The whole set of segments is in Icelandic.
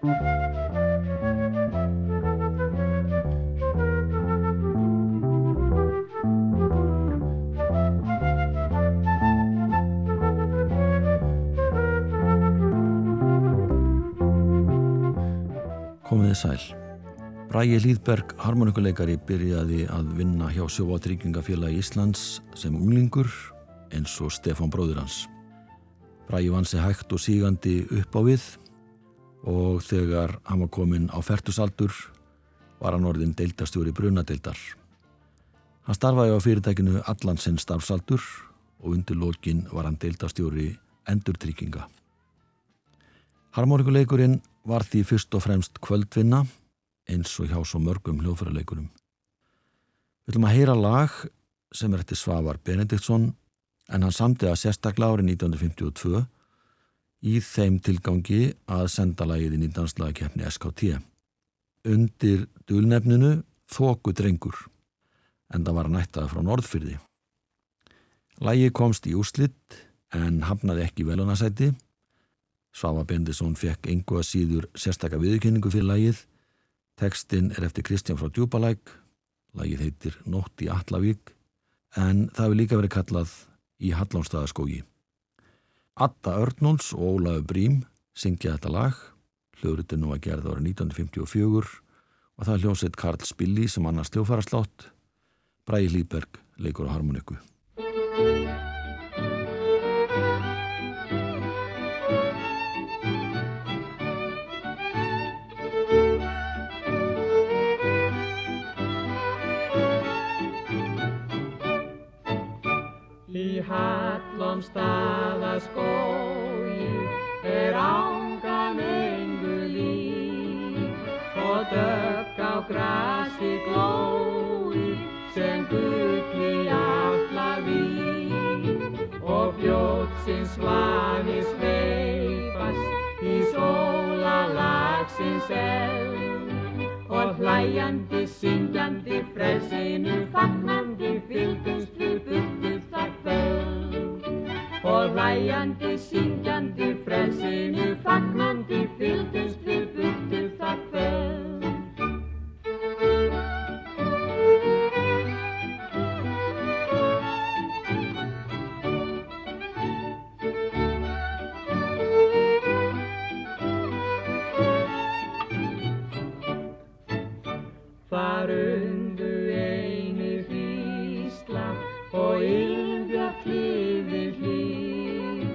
Komiði sæl. Bræi Hlýðberg, harmonikuleikari, byrjaði að vinna hjá Sjóvatryggingafélagi Íslands sem unglingur eins og Stefán bróður hans. Bræi vann sig hægt og sígandi upp á við og þegar hann var komin á fertusaldur var hann orðin deildastjóri brunadeildar. Hann starfaði á fyrirtækinu Allansinn starfsaldur og undir lókin var hann deildastjóri endurtrygginga. Harmonikuleikurinn var því fyrst og fremst kvöldvinna eins og hjá svo mörgum hljóðfæraleikurum. Við viljum að heyra lag sem er eftir Svavar Benediktsson en hann samti að sérstaklega árið 1952 í þeim tilgangi að senda lagið í nýndanslagakefni SKT. Undir dulnefninu Þóku drengur en það var nættað frá Norðfyrði. Lagið komst í úslitt en hafnaði ekki velunasæti Svafa Bendisson fekk engu að síður sérstakka viðkynningu fyrir lagið. Tekstinn er eftir Kristján frá Djúbalæk, lagið heitir Nótt í Allavík, en það hefur líka verið kallað í Hallánstaðaskógi. Atta Örnóls og Ólaður Brím syngja þetta lag, hljóðritið nú að gerða ára 1954 og það hljómsveit Karl Spilli sem annars hljófaraslátt, Bræi Lýberg leikur á harmoniku. Hallom staðaskói er ángan engu líf. Og dögg á grasi glói sem gull í allar víf og fljótsins vanis veipast í sólalagsins elv. Og hlæjandi, syngjandi, frelsinu fagnandi og ylbjörn klifi hlýr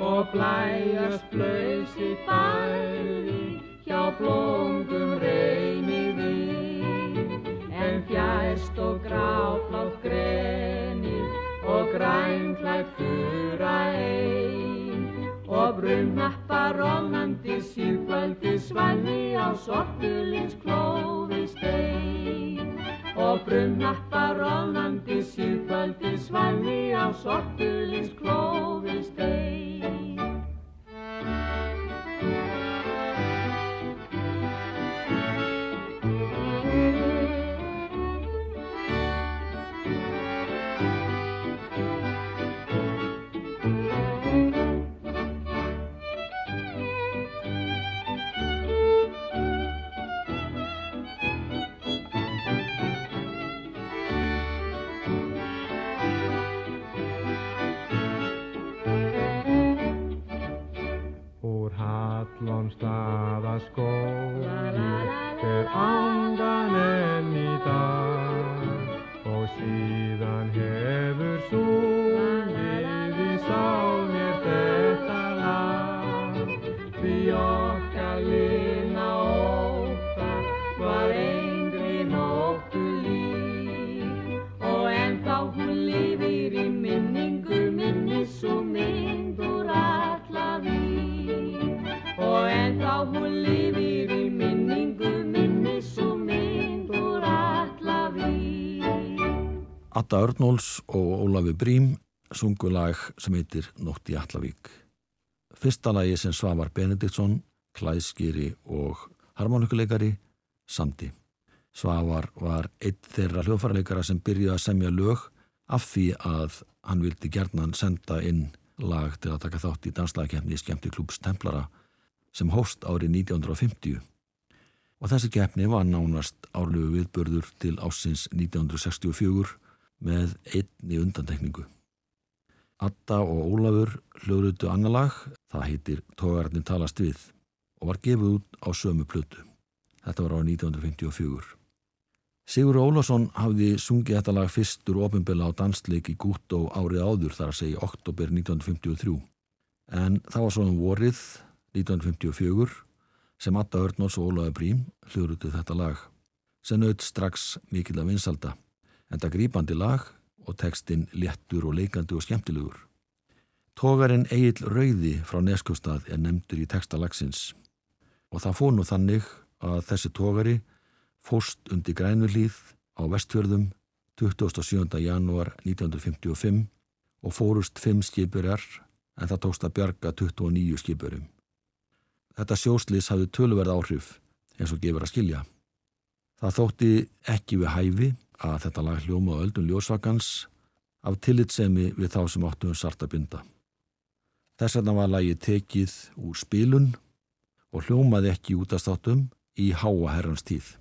og blæjast blöysi bæði hjá blóngum reyni við. En fjæst og gráflátt grenir og grænlægt fura ein og brunnappar rónandi síðkvöldi svanni á sortulins klófi stein og brunnappar rónandi síðkvöldi svanni á sortulins klófi stein Úr hallom staðaskói er andan enn í dag og síðan hefur sungið Atta Örnóls og Ólafi Brím sungu lag sem heitir Nótt í Allavík. Fyrsta lagi sem Svavar Benediktsson, klæðskýri og harmonikuleikari samdi. Svavar var eitt þeirra hljóðfæraleikara sem byrjuði að semja lög af því að hann vildi gerðnan senda inn lag til að taka þátt í danslagakefni í skemmti klúps Templara sem hóst árið 1950 og þessi keppni var nánast árlegu viðbörður til ásins 1964 með einni undantekningu. Atta og Ólafur hljóðrutu annalag, það heitir Tógararnir talast við og var gefið út á sömu plötu. Þetta var á 1954. Sigur Ólásson hafði sungið þetta lag fyrstur ofinbilla á dansleik í Gúttó árið áður þar að segja oktober 1953. En það var svo um vorið 1954 sem Atta Örnóls og Ólaður Brím hljóðrutu þetta lag sem naut strax mikill að vinsalda en það grípandi lag og tekstinn léttur og leikandi og skemmtilegur. Tógarinn Egil Rauði frá Neskjöfstað er nefndur í textalagsins og það fór nú þannig að þessi tógari fóst undir grænulíð á vestfjörðum 27. janúar 1955 og fórust 5 skipurar en það tókst að bjarga 29 skipurum. Þetta sjóslis hafði töluverð áhrif eins og gefur að skilja. Það þótti ekki við hæfi að þetta lag hljóma á öldun ljósvakans af tillitsemi við þá sem áttum sarta binda. Þess vegna var lagi tekið úr spilun og hljómaði ekki út af státtum í háa herrans tíð.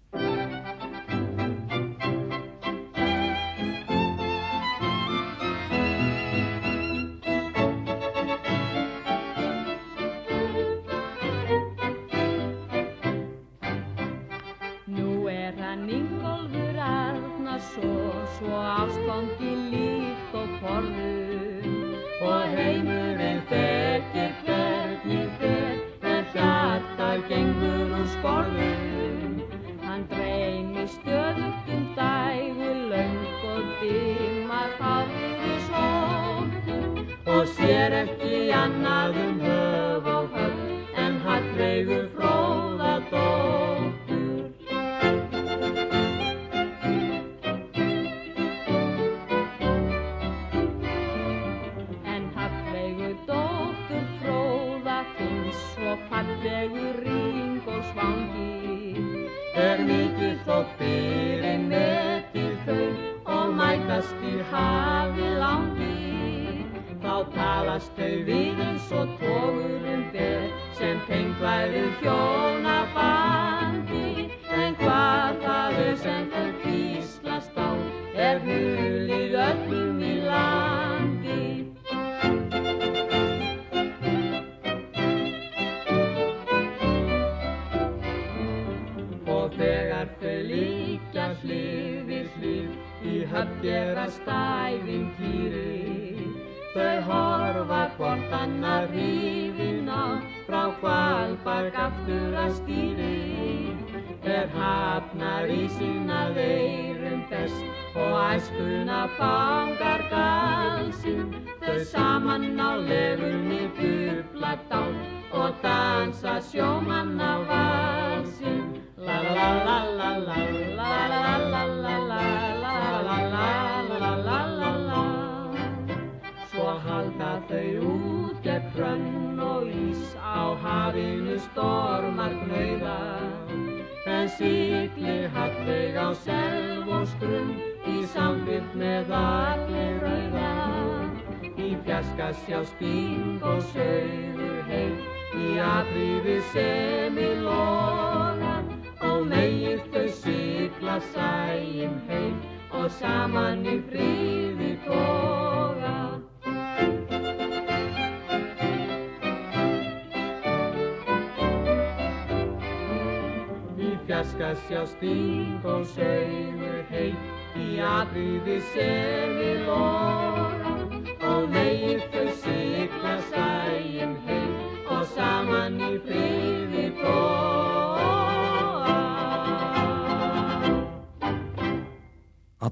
Svo fallegu ring og svangi. Er mikið þótt byrinn metið þau og mætast í hafi langi. Þá talast þau við eins og tógurum ber sem tengt væri gerast ævintýri Þau horfa hvort annar hrifin á frá hvalbak aftur að stýri. Er hafnar í sína veirum best og æskuna fangar galsinn. Þau saman á lefunni bubla dán og dansa sjómanna valsinn Svo halda þau út eða hrönn og ís á hafinu stormar knauða en síkli hallveg á selv og skrum í samvitt með allir rauða í fjaska sjá spíng og sögur heim í aðriði sem í lóð megir þau sigla sæjum heim og saman í fríði toga. Í fjarska sjá sting og sögur heim í atriði sem í loga og megir þau sigla sæjum heim og saman í fríði toga.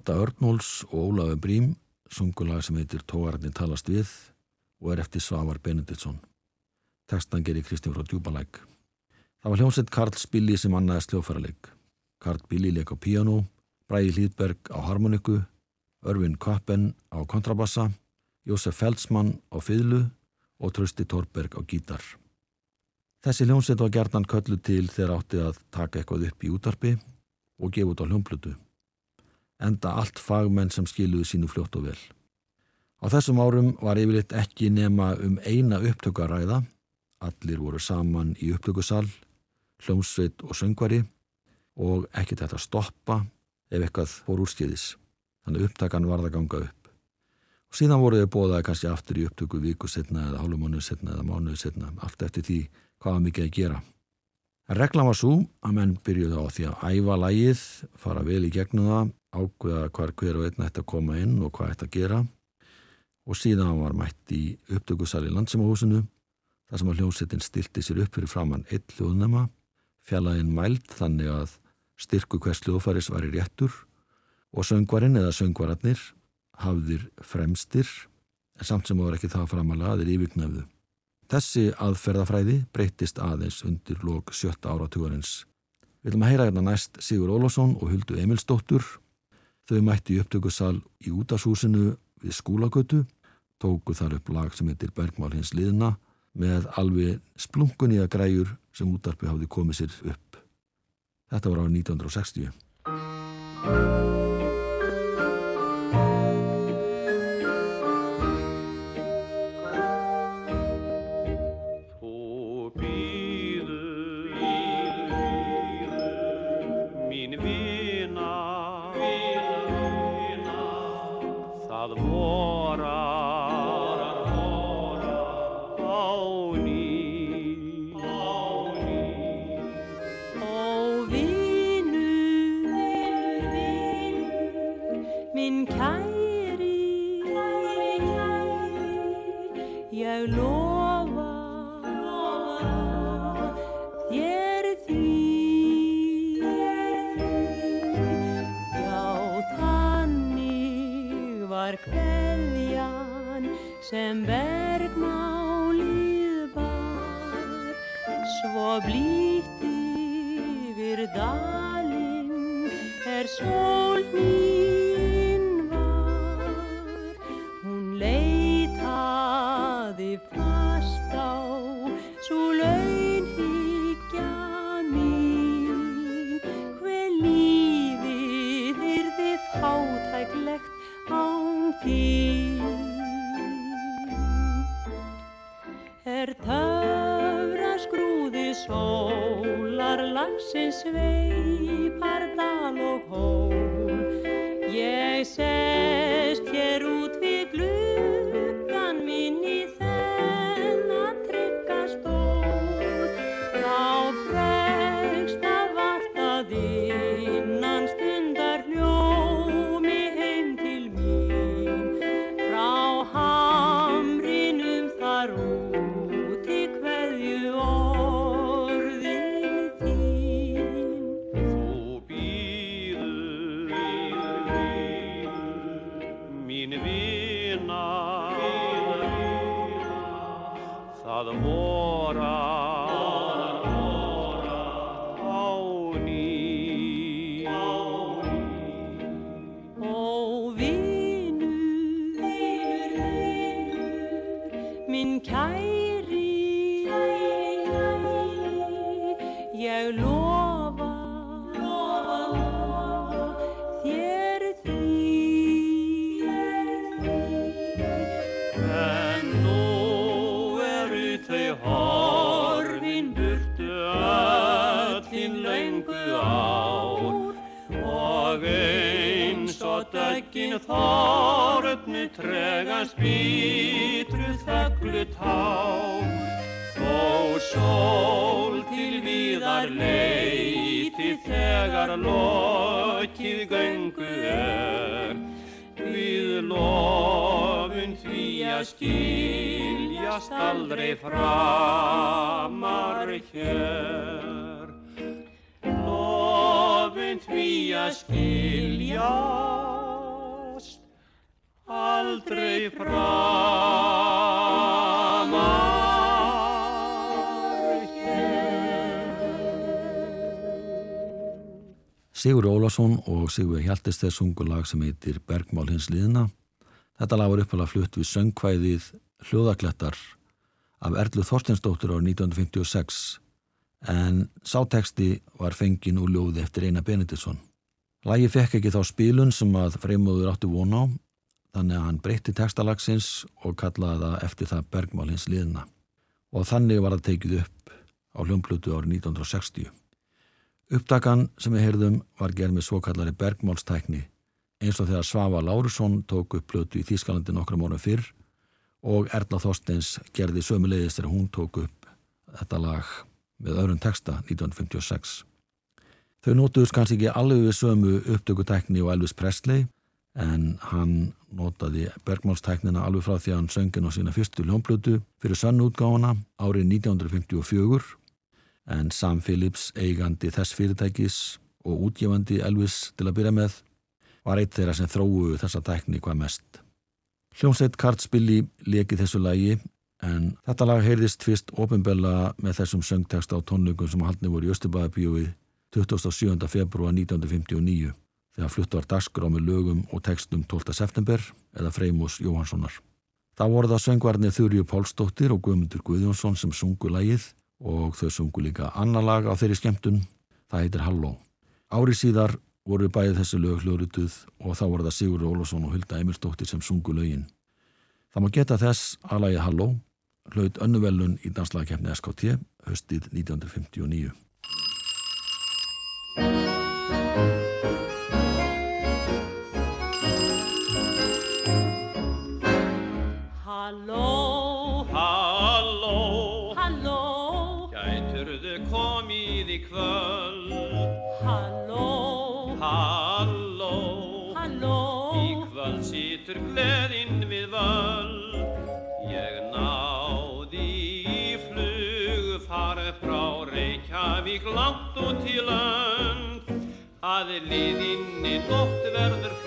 Atta Örnóls og Ólafur Brím sungulag sem heitir Tógararnir talast við og er eftir Svavar Benediktsson. Tekstan gerir Kristján frá Djúbalæk. Það var hljómsett Karl Spilli sem annaðist hljófaraleik. Karl Billi leik á piano, Bræði Hlýðberg á harmoniku, Örvin Kappen á kontrabassa, Jósef Feldsmann á fiðlu og Trösti Torberg á gítar. Þessi hljómsett var gerðan köllu til þegar átti að taka eitthvað upp í útarpi og gefa út á hljómplutu. Enda allt fagmenn sem skiluðu sínu fljótt og vel. Á þessum árum var yfirleitt ekki nema um eina upptöku að ræða Allir voru saman í upptökusal, hljómsveit og söngvari og ekki þetta stoppa ef eitthvað fór úrskiðis. Þannig upptakan varða ganga upp. Og síðan voru þau bóðaði kannski aftur í upptöku viku setna eða hálfumánuð setna eða mánuð setna, allt eftir því hvað var mikið að gera. Reglan var svo að menn byrjuði á því að æfa lægið, fara vel í gegnum það, ákveða hver hver og einn ætti að koma inn og hvað ætti að gera og síðan var mætt í upptökusal í landsimahúsinu þar sem að hljómsettin stilti sér upp fyrir framann eitt hljóðnema, fjallaðin mælt þannig að styrku hvers hljóðfæris var í réttur og söngvarinn eða söngvararnir hafðir fremstir en samt sem voru ekki það framalega aðeir yfirgnafðu. Þessi aðferðafræði breytist aðeins undir lók sjötta áratugurins. Við viljum að heyra hérna næst Sigur Ólásson og Huldu Emilsdóttur. Þau mætti í upptökusal í útashúsinu við skúlagötu, tóku þar upp lag sem heitir Bergmál hins liðna með alveg splunkunni að græjur sem útarpi hafði komið sér upp. Þetta var árið 1960. Sigur Ólásson og Sigur Hjaltesteð sungu lag sem heitir Bergmál hins liðna. Þetta lag var uppalega flutt við söngkvæðið Hljóðaklettar af Erlu Þorstensdóttur árið 1956 en sáteksti var fengin úr ljóði eftir Einar Benediktsson. Lagi fekk ekki þá spilun sem að freymóður átti von á þannig að hann breytti textalagsins og kallaði það eftir það Bergmál hins liðna. og þannig var það tekið upp á hljómplutu árið 1960. Upptakan sem við heyrðum var gerð með svo kallari bergmálstækni eins og þegar Svava Lárusson tók upp plötu í Þýskalandi nokkra mónu fyrr og Erna Þorsteins gerði sömulegist þegar hún tók upp þetta lag með öðrun texta 1956. Þau nótuðus kannski ekki alveg við sömu upptökutækni og Elvis Presley en hann notaði bergmálstæknina alveg frá því að hann söngin á sína fyrstu ljónplötu fyrir sönnútgáfana árið 1954 en Sam Phillips eigandi þess fyrirtækis og útgefandi Elvis til að byrja með var eitt þeirra sem þróuðu þessa tækni hvað mest. Hljómsveit Kartsbilli lekið þessu lagi en þetta lag heyrðist fyrst ofinbella með þessum söngteksta á tónleikum sem haldni voru í Östubæðabíóið 27. februar 1959 þegar flutt var dagskrá með lögum og textum 12. september eða Freymus Jóhanssonar. Það voru það söngvarnir Þurju Pálsdóttir og Guðmundur Guðjónsson sem sungu lagið og þau sungu líka annar lag á þeirri skemmtun, það heitir Halló. Ári síðar voru bæðið þessu lög hljórutuð og þá voru það Sigur Ólafsson og Hulda Emilsdóttir sem sungu lögin. Það má geta þess að lagið Halló hlaut önnuvelun í danslagakefni SKT höstið 1959. langt út í lönd. Að liðinni nótt verður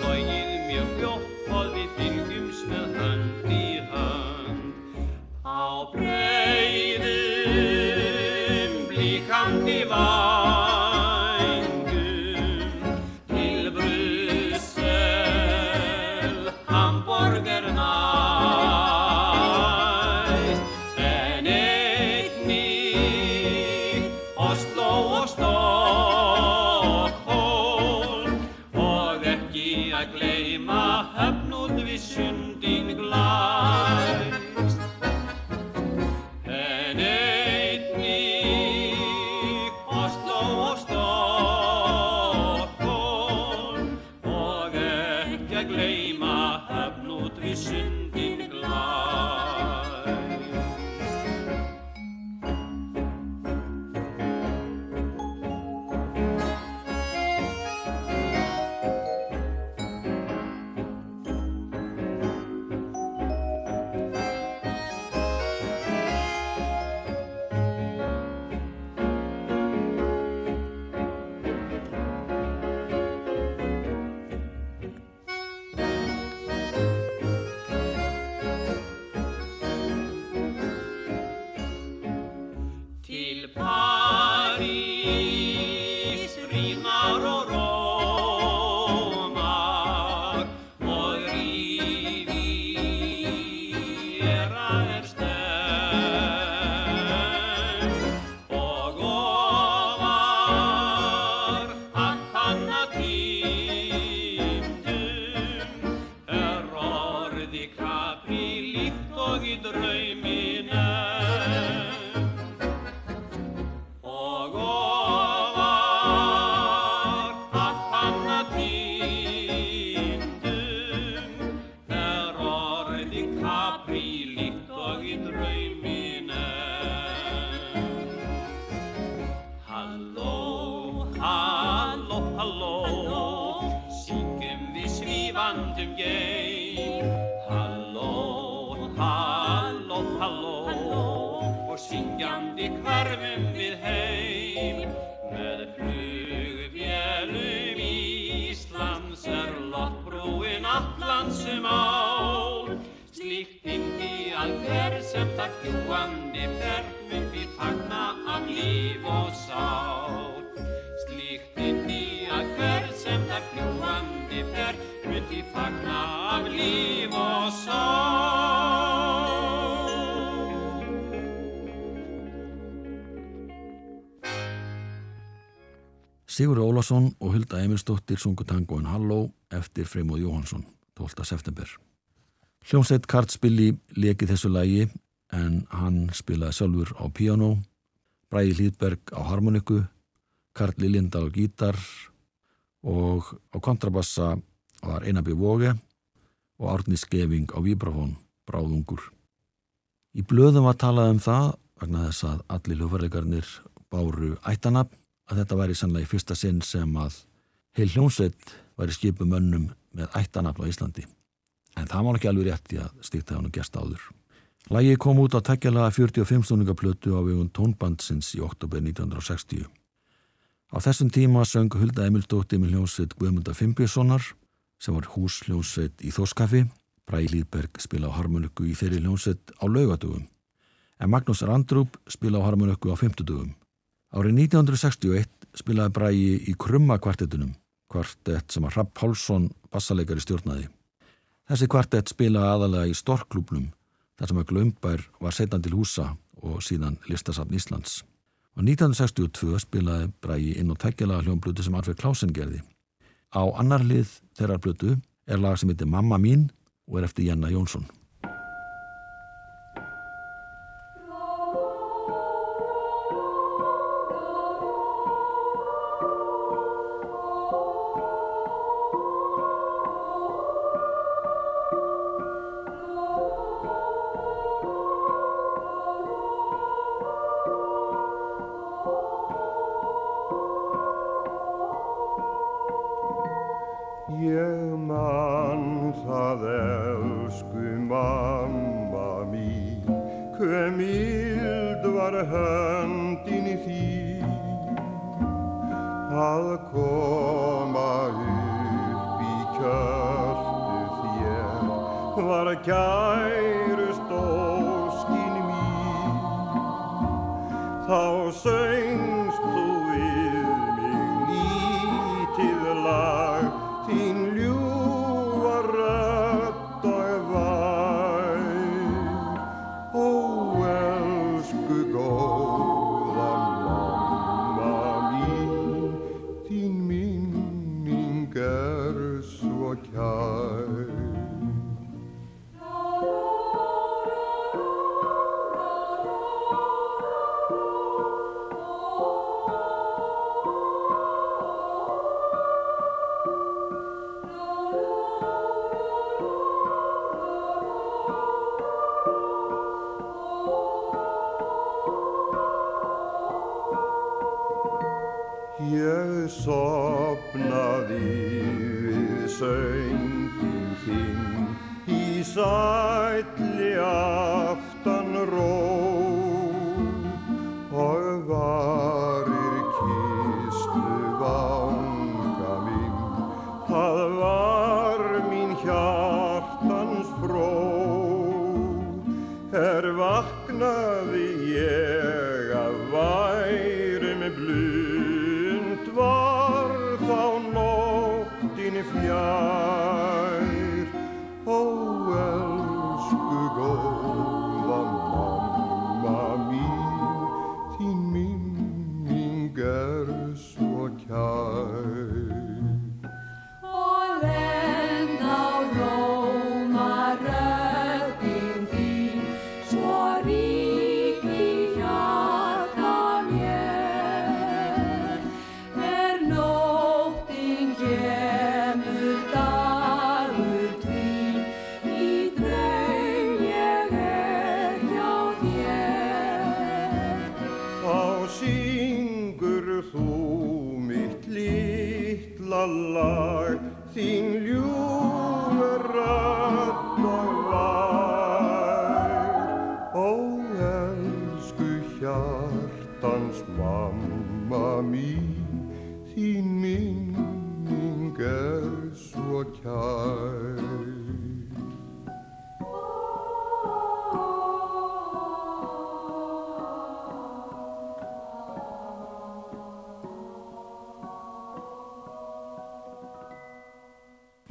Sigur Ólafsson og Hulda Emilsdóttir sungu tangoen Halló eftir Freymóð Jóhansson 12. september. Hljómsveit Kartsbilli leki þessu lagi en hann spilaði sjálfur á piano, Bræði Hlýðberg á harmoniku, Karl Liljendal á gítar og á kontrabassa var Einarby Vóge og Árni Skeving á vibrafón, bráðungur. Í blöðum var talað um það vegna þess að allir hljófarleikarnir báru ættanab að þetta væri sannlega í fyrsta sinn sem að heil hljómsveit væri skipu mönnum með ættanabl á Íslandi. En það má ekki alveg rétt í að stíkta hann og gesta áður. Lægi kom út á tekjalaga 45 stóningaplötu á vegun tónbandsins í oktober 1960. Á þessum tíma söng Hulda Emildótti með hljómsveit Guðmunda Fimbjörnssonar sem var hús hljómsveit í Þórskafi. Bræði Lýðberg spila á harmoniku í þeirri hljómsveit á laugadugum. En Magnús Randrup spila á harmoniku á fymtudugum. Árið 1961 spilaði Bræði í Krumma kvartetunum, kvartett sem að Rapp Pálsson bassaleikari stjórnaði. Þessi kvartett spilaði aðalega í Storklúpnum, þar sem að Glömbær var setan til húsa og síðan listasafn Íslands. Og 1962 spilaði Bræði inn á tekjalaga hljómblutu sem Arfið Klásen gerði. Á annar lið þeirrar blötu er lag sem heitir Mamma mín og er eftir Janna Jónsson. Það elsku mamma mín, hver mild var höndin í því að koma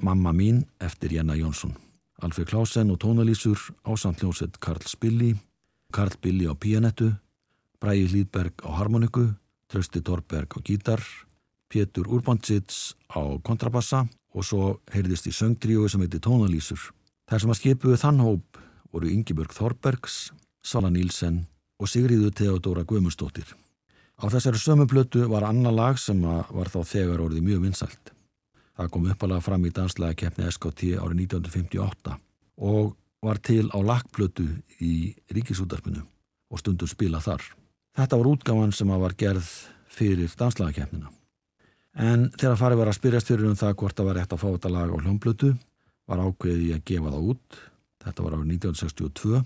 Mamma mín eftir Jenna Jónsson. Alfred Klausen og tónalýsur ásamt hljómsveit Karl Spilli, Karl Billi á píanettu, Bræði Hlýðberg á harmoniku, Trausti Dorberg á gítar, Pétur Urbantsits á kontrabassa og svo heyrðist í söngtríói sem heiti tónalýsur. Þær sem að skipuðu þann hóp voru Ingibjörg Þorbergs, Sala Nílsen og Sigriðu Theodóra Guðmundsdóttir. Á þessari sömu blötu var annar lag sem var þá þegar orðið mjög vinsælt. Það kom uppalega fram í danslega keppni SKT árið 1958 og var til á lagblötu í ríkisútarpinu og stundur spila þar. Þetta var útgáman sem var gerð fyrir danslega keppnina. En þegar farið var að spyrjast fyrir um það hvort það var rétt að fá þetta lag á hljómblötu var ákveðið að gefa það út. Þetta var árið 1962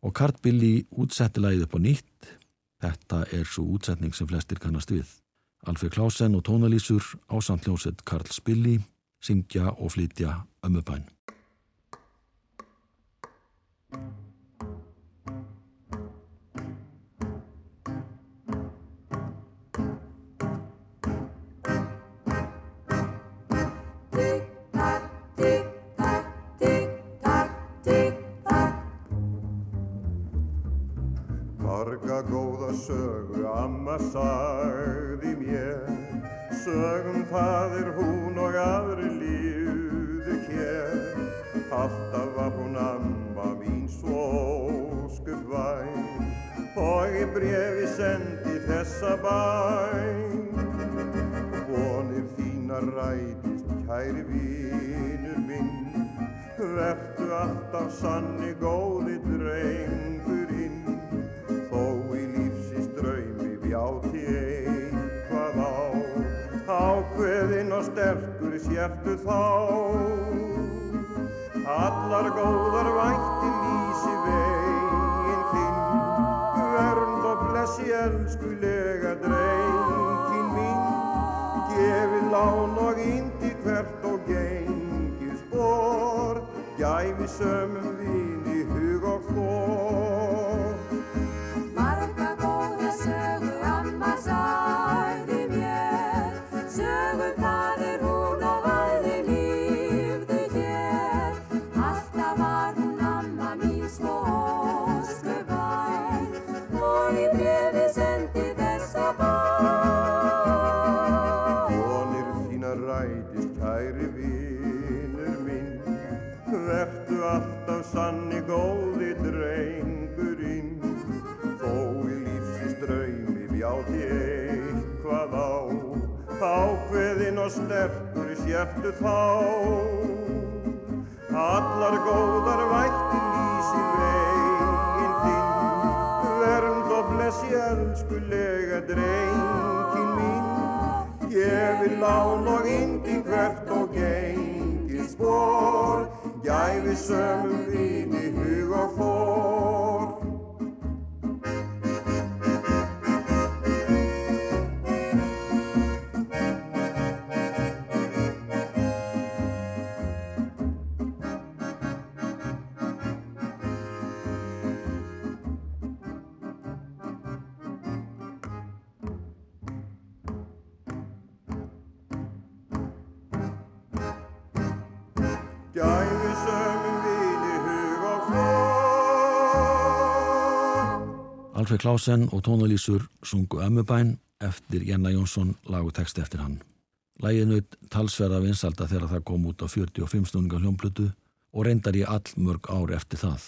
og Kart Billy útsetti lagið upp á nýtt. Þetta er svo útsetning sem flestir kannast við. Alfred Klausen og tónalýsur á samtljósett Karl Spilli syngja og flytja ömmubæn. Marga góða sögu amma sagði mér. Sögum það er hún og aðri lífðu hér. Alltaf var hún amma mín svo óskuð væn Og í brefi sendi þessa bæn. Vonir þína rætist kæri vinur minn. Vertu alltaf sanni góði drengurinn Ákveðinn og sterkur sértu þá. Allar góðar vænti lýsi veginn þinn. Vernd og blessi elskulega drengin mín. Gefi lán og indi hvert og gengið spór Gæfi sömum vini alltaf sanni góði drengurinn Þó í lífsins draumi bjáti eitthvað á. Ákveðinn og sterkur sértu þá. Allar góðar vættir lýsi veginn þinn. Vernd og blessi elskulega drengin mín Gefi lán og indi hvert og gengið spór Gæfi sömum vini hug og fór Alfred Klausen og tónalýsur sungu ömmubæn eftir Jenna Jónsson lagutekst eftir hann. Lægið naut talsverða vinsalda þegar það kom út á 45 snúninga hljómblutu og reyndar í all mörg ári eftir það.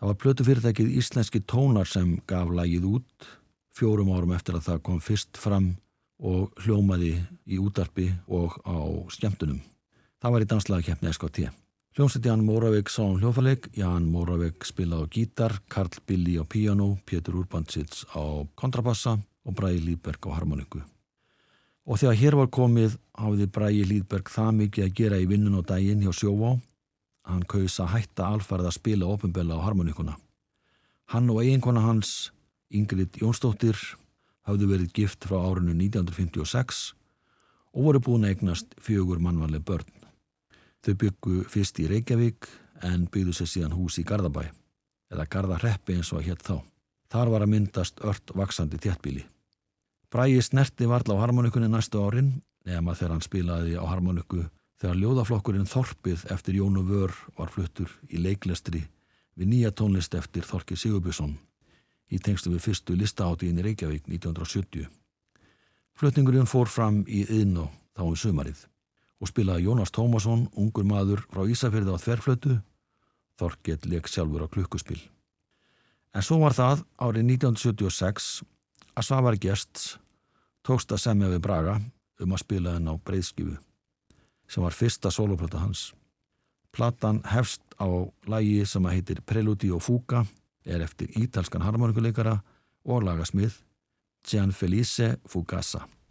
Það var plötufyrirtækið Íslenski Tónar sem gaf lægið út fjórum árum eftir að það kom fyrst fram og hljómaði í útarpi og á skemmtunum. Það var í danslagakeppni SKT. Hljómsveit Jan Móravik sá um hljófaleik, Jan Móravik spilaði á gítar, Karl Billy á piano, Pétur Urbansits á kontrabassa og Bræði Lýberg á harmoniku. Og þegar hér var komið hafði Bræði Lýberg það mikið að gera í vinnun og daginn hjá sjóvá, hann kaus að hætta alfarið að spila ofinbella á harmonikuna. Hann og eiginkona hans, Ingrid Jónsdóttir, hafðu verið gift frá árinu 1956 og voru búin að eignast fjögur mannvanlega börn. Þau byggu fyrst í Reykjavík en byggðu sér síðan hús í Garðabæ, eða Garðarreppi eins og hétt þá. Þar var að myndast ört vaksandi þéttbíli. Bræi snerti varla á harmonikunni næstu árin, nema þegar hann spilaði á harmoniku þegar ljóðaflokkurinn Þorpið eftir Jónu Vör var fluttur í leiklestri við nýja tónlist eftir Þorki Sigurbjörnsson í tengstu við fyrstu listaháttíðin í Reykjavík 1970. Flutningurinn fór fram í Yðnó þá um sumarið og spilaði Jónas Tómasson, ungur maður frá Ísafjörði á þverflötu, Þorkell leik sjálfur á klukkuspil. En svo var það árið 1976 að Svavar Gests tókst að semja við Braga um að spila henn á breyðskifu sem var fyrsta soloplata hans. Platan hefst á lægi sem að heitir Preludi og Fuga er eftir ítalskan harmonikuleikara og lagasmið Gianfelice Fugassa. Bragi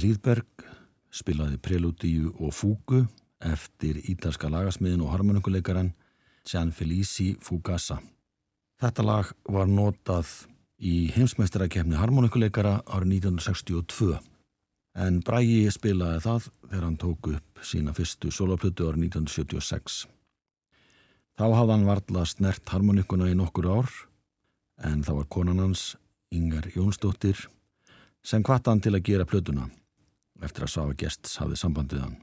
Hlýðberg spilaði Preludíu og Fúgu eftir ítalska lagasmiðin og harmonikuleikaran Gianfelici Fugassa. Þetta lag var notað í heimsmeistarakefni harmonikuleikara árið 1962 en Bragi spilaði það þegar hann tók upp sína fyrstu soloplötu árið 1976. Þá hafði hann varla snert harmonikuna í nokkur ár en það var konan hans Ingar Jónsdóttir sem hvata hann til að gera plötuna eftir að Sava Gests hafði sambandið hann.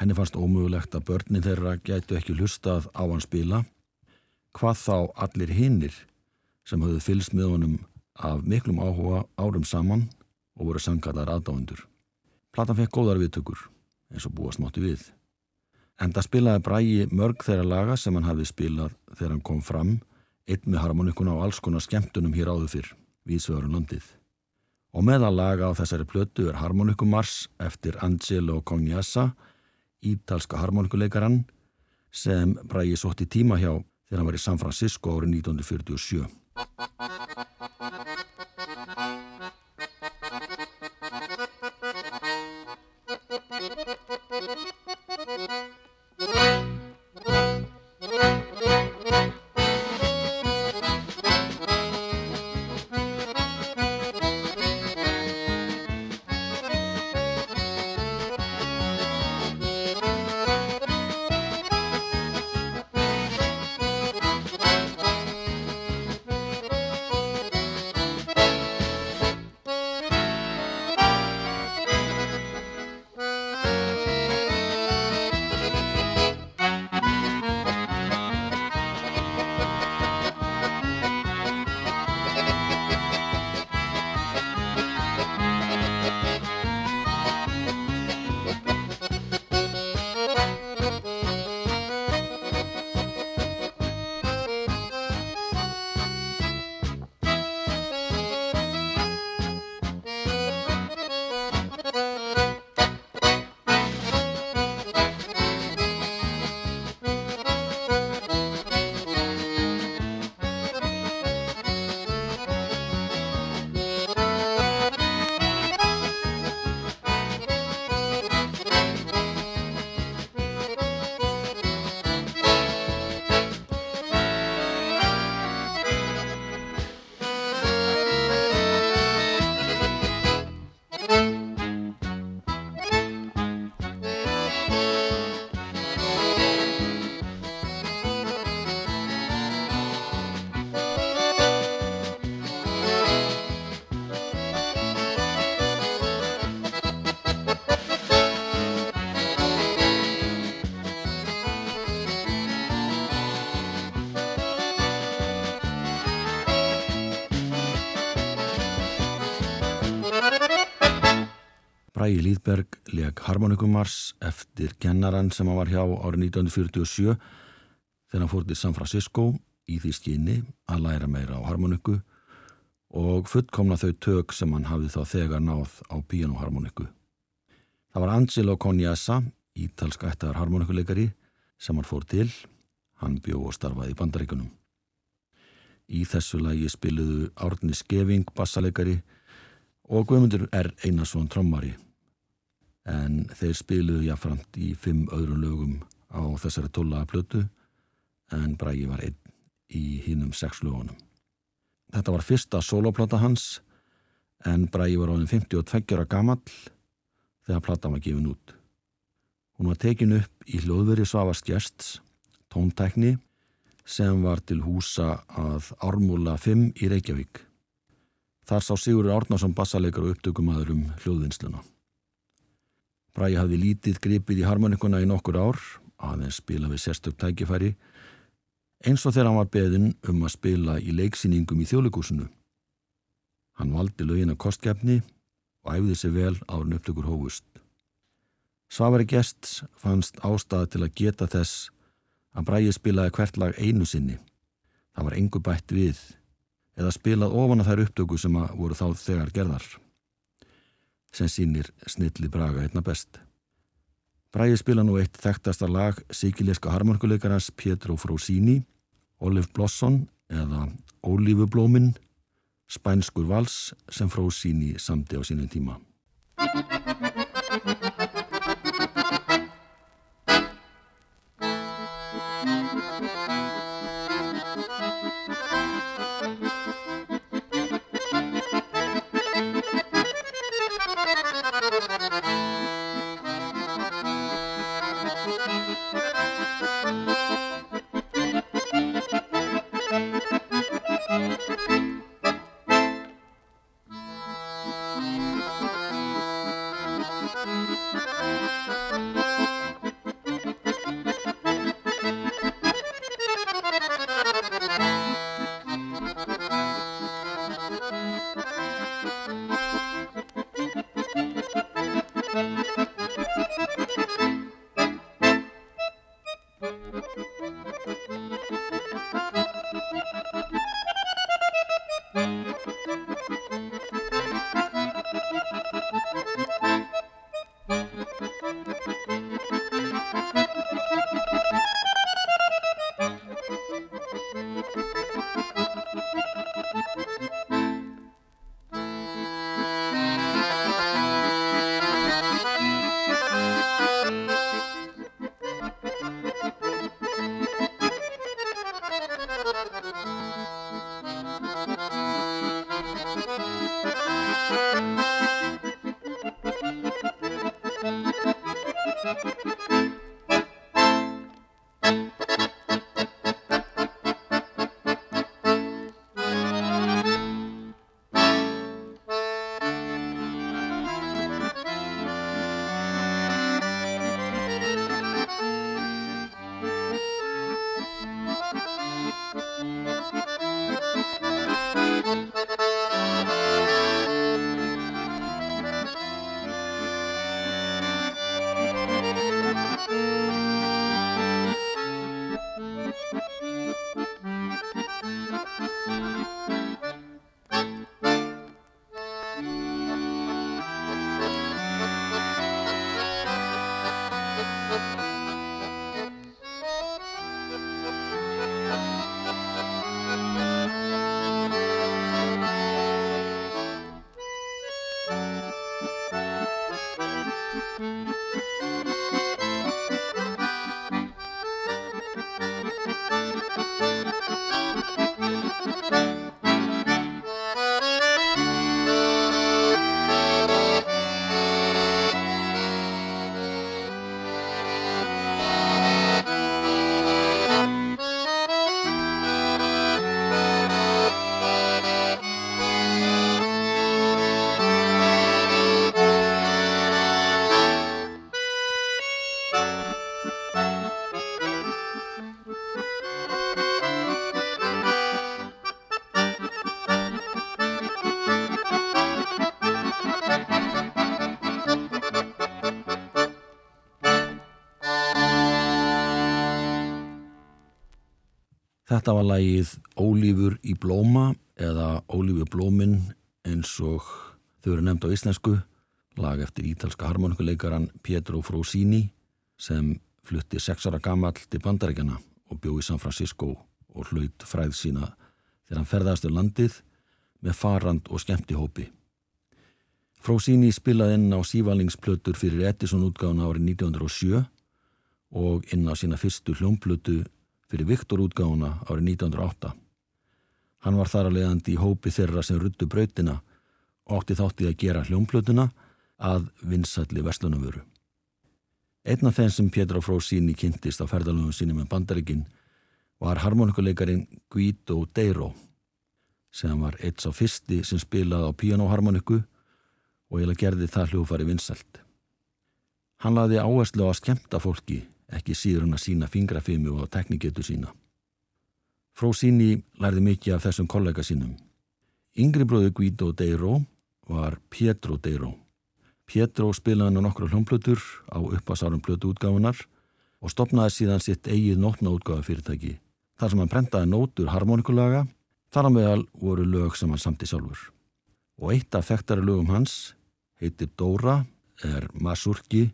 Henni fannst ómögulegt að börnin þeirra gætu ekki hlustað á hann spila hvað þá allir hinnir sem höfðu fylst með honum af miklum áhuga árum saman og voru sangaðar aðdáendur. Platan fekk góðar viðtökur eins og búast mátti við. En það spilaði Brægi mörg þeirra laga sem hann hafði spilað þegar hann kom fram einn með harmonikuna og alls konar skemmtunum hér áður fyrr, viðsvegurum landið. Og meðal laga á þessari plötu er harmonikumars eftir Angelo Cognassa, ítalska harmonikuleikarann sem Brægi sótti tíma hjá þegar hann var í San Francisco árið 1947. Bræi Lýðberg leg harmonikumars eftir kennaran sem hann var hjá árið 1947 þegar hann fór til San Francisco í því skinni að læra meira á harmoniku og fullkomna þau tök sem hann hafði þá þegar náð á pianoharmoniku. Það var Angelo Coniasa, ítalska ættaðar harmonikuleikari, sem hann fór til. Hann bjó og starfaði í bandaríkunum. Í þessu lagi spiluðu Árni Skeving, bassaleikari og Guðmundur R. Einarsson trommari en þeir spiluðu jáframt í fimm öðrum lögum á þessari tólaða plötu en Brægi var einn í hinnum sex lögunum. Þetta var fyrsta soloplata hans en Brægi var áðin 52 ára gamall þegar platan var gefin út. Hún var tekin upp í hljóðveri Svavars Gjersts, tóntækni sem var til húsa að Ármúla 5 í Reykjavík. Þar sá Sigurður Árnarsson bassaleikar og upptökumæður um hljóðvinnsluna. Bræði hafði lítið gripið í harmonikuna í nokkur ár, aðeins spila við sérstök tækifæri, eins og þegar hann var beðin um að spila í leiksýningum í þjóðleikúsinu. Hann valdi lögin að kostgefni og æfði sig vel árun upptökur hófust. Svavari gests fannst ástæða til að geta þess að Bræði spilaði hvert lag einu sinni. Það var engu bætt við eða spilað ofan að þær upptöku sem voru þá þegar gerðar sem sínir snilli Braga einna best. Bræði spila nú eitt þekktasta lag síkileska harmonikuleikarans Pietro Frosini, Olive Blossom eða Ólífublómin, spænskur vals sem Frosini samti á sínum tíma. Þetta var lagið Ólífur í blóma eða Ólífur blómin eins og þau eru nefnd á íslensku, lag eftir ítalska harmonikuleikaran Pietro Frosini sem flutti sex ára gamall til bandarækjana og bjó í San Francisco og hlaut fræð sína þegar hann ferðast um landið með farand og skemmti hópi. Frosini spilaði inn á sívalningsplötur fyrir Edison útgáðuna árið 1907 og inn á sína fyrstu hljómplötu fyrir Viktor útgáðuna árið 1908. Hann var þar að leiðandi í hópi þeirra sem ruttu brautina og átti þáttið að gera hljómplötuna að vinsalli verslunumvöru. Einn af þeim sem Pétur Frosini kynntist á ferðalöfum sínum með bandaríkin var harmonikuleikarin Guido Deiro sem var eitt sá fyrsti sem spilaði á pianoharmoniku og eiginlega gerði það hljófari vinsalt. Hann laði áherslu á að skemta fólki, ekki síður hann að sína fingrafimi og teknigetu sína. Frósíni lærði mikið af þessum kollega sínum. Yngri bróðu Guido Deiro var Pietro Deiro. Pietro spilaði hann á nokkru hljómplötur á uppasárum plötu útgáfunar og stopnaði síðan sitt eigið nótnaútgáfa fyrirtæki. Þar sem hann prentaði nótur harmonikulaga, þar á meðal voru lög sem hann samti sjálfur. Og eitt af þekktari lögum hans heitir Dóra, er Masurki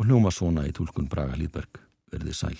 og hljóma svona í tólkun Braga Hlýðberg. Verðið sæl.